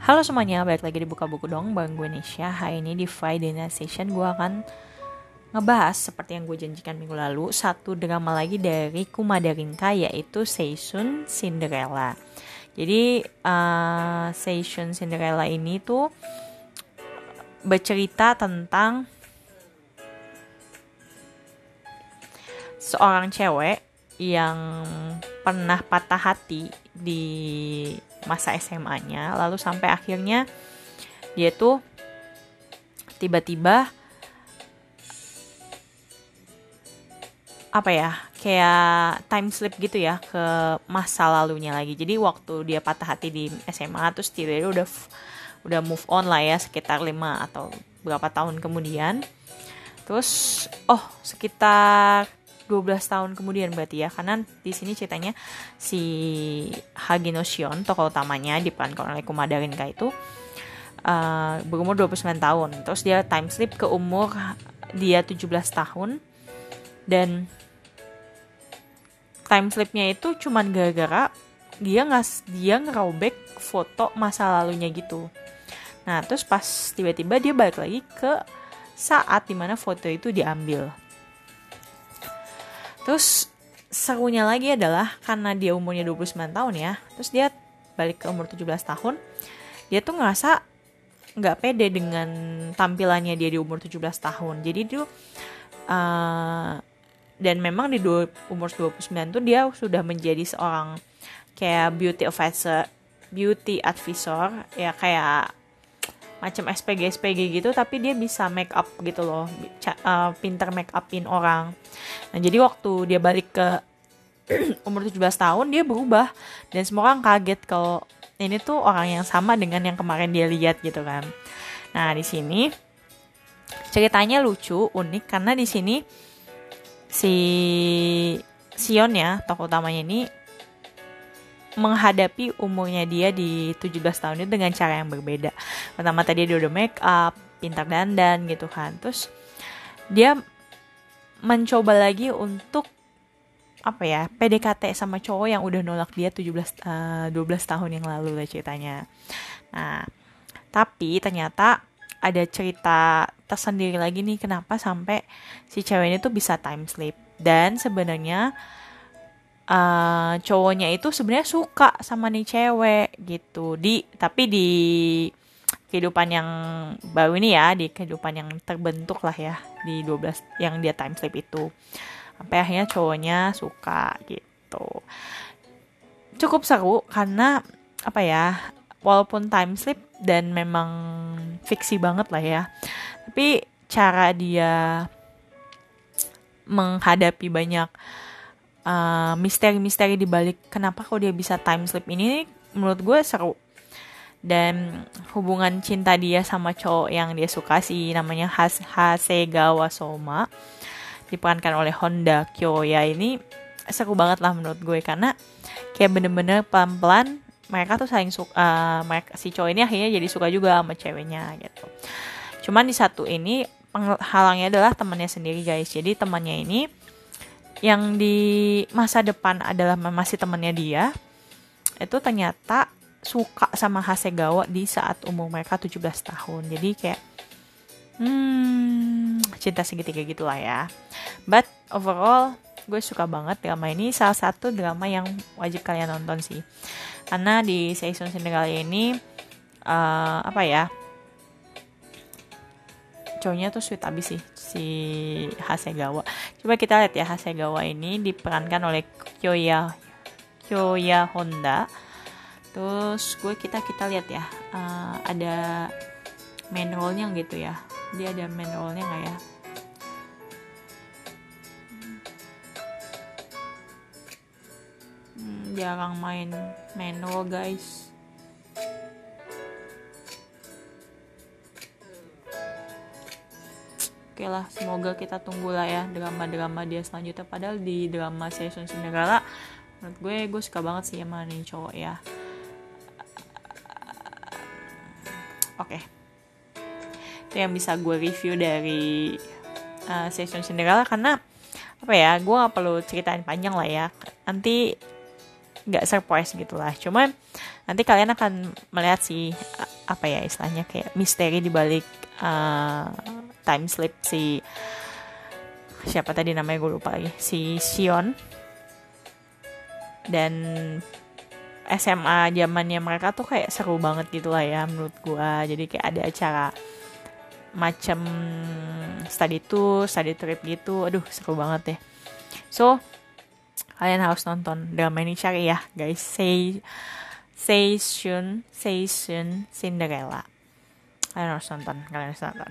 Halo semuanya, balik lagi di Buka Buku dong Bang gue Hari ini di Friday Night Session gue akan ngebahas seperti yang gue janjikan minggu lalu Satu drama lagi dari Kumada Rinka yaitu Seishun Cinderella. Jadi uh, Seishun Cinderella ini tuh bercerita tentang seorang cewek yang pernah patah hati di masa SMA-nya lalu sampai akhirnya dia tuh tiba-tiba apa ya kayak time slip gitu ya ke masa lalunya lagi. Jadi waktu dia patah hati di SMA terus dia udah udah move on lah ya sekitar lima atau berapa tahun kemudian. Terus oh sekitar 12 tahun kemudian berarti ya. Karena di sini ceritanya si Hagino Shion tokoh utamanya diperankan oleh Kumada Rinka itu uh, berumur 29 tahun. Terus dia time slip ke umur dia 17 tahun. Dan time slipnya itu cuman gara-gara dia ngas dia ngerobek foto masa lalunya gitu. Nah terus pas tiba-tiba dia balik lagi ke saat di mana foto itu diambil Terus serunya lagi adalah karena dia umurnya 29 tahun ya, terus dia balik ke umur 17 tahun, dia tuh ngerasa nggak pede dengan tampilannya dia di umur 17 tahun. Jadi tuh uh, dan memang di dua, umur 29 tuh dia sudah menjadi seorang kayak beauty advisor, beauty advisor ya kayak macam SPG SPG gitu tapi dia bisa make up gitu loh. Uh, pinter make upin orang. Nah jadi waktu dia balik ke umur 17 tahun dia berubah. Dan semua orang kaget kalau ini tuh orang yang sama dengan yang kemarin dia lihat gitu kan. Nah di sini ceritanya lucu unik karena di sini si Sion ya tokoh utamanya ini menghadapi umurnya dia di 17 tahun itu dengan cara yang berbeda. Pertama tadi dia udah make up, pintar dandan gitu kan. Terus dia mencoba lagi untuk apa ya PDKT sama cowok yang udah nolak dia 17 uh, 12 tahun yang lalu lah ceritanya. Nah, tapi ternyata ada cerita tersendiri lagi nih kenapa sampai si cewek ini tuh bisa time sleep dan sebenarnya uh, cowoknya itu sebenarnya suka sama nih cewek gitu. Di tapi di kehidupan yang baru ini ya di kehidupan yang terbentuk lah ya di 12 yang dia time sleep itu. Sampai akhirnya cowoknya suka gitu. Cukup seru karena apa ya walaupun time sleep dan memang fiksi banget lah ya tapi cara dia menghadapi banyak uh, misteri-misteri di balik kenapa kok dia bisa time slip ini menurut gue seru. Dan hubungan cinta dia sama cowok yang dia suka sih namanya Has Hasegawa Soma diperankan oleh Honda Kyoya ini seru banget lah menurut gue. Karena kayak bener-bener pelan-pelan mereka tuh saling suka uh, mereka si cowok ini akhirnya jadi suka juga sama ceweknya gitu. Cuman di satu ini penghalangnya adalah temannya sendiri guys. Jadi temannya ini yang di masa depan adalah masih temannya dia itu ternyata suka sama Hasegawa di saat umur mereka 17 tahun. Jadi kayak hmm cinta segitiga gitulah ya. But overall gue suka banget drama ini. Salah satu drama yang wajib kalian nonton sih. Karena di season Cinderella ini uh, apa ya? Cowoknya tuh sweet abis sih si Hasegawa. Coba kita lihat ya Hasegawa ini diperankan oleh Kyoya Kyoya Honda. Terus gue kita kita lihat ya uh, ada main role-nya gitu ya. Dia ada main role-nya nggak ya? Hmm, jarang main main role guys. Oke lah semoga kita tunggu lah ya drama-drama dia selanjutnya. Padahal di drama season Cinderella menurut gue gue suka banget sih sama nih cowok ya. Oke. Okay. itu yang bisa gue review dari uh, season Cinderella karena apa ya gue gak perlu ceritain panjang lah ya. Nanti nggak surprise gitu lah. Cuman nanti kalian akan melihat si apa ya istilahnya kayak misteri di balik uh, time slip si siapa tadi namanya gue lupa lagi si Sion dan SMA zamannya mereka tuh kayak seru banget gitu lah ya menurut gue jadi kayak ada acara macam study tour, study trip gitu. Aduh, seru banget ya. So, kalian harus nonton drama ini cari ya, guys. Say Seishun, Seishun Cinderella. Kalian harus nonton, kalian harus nonton.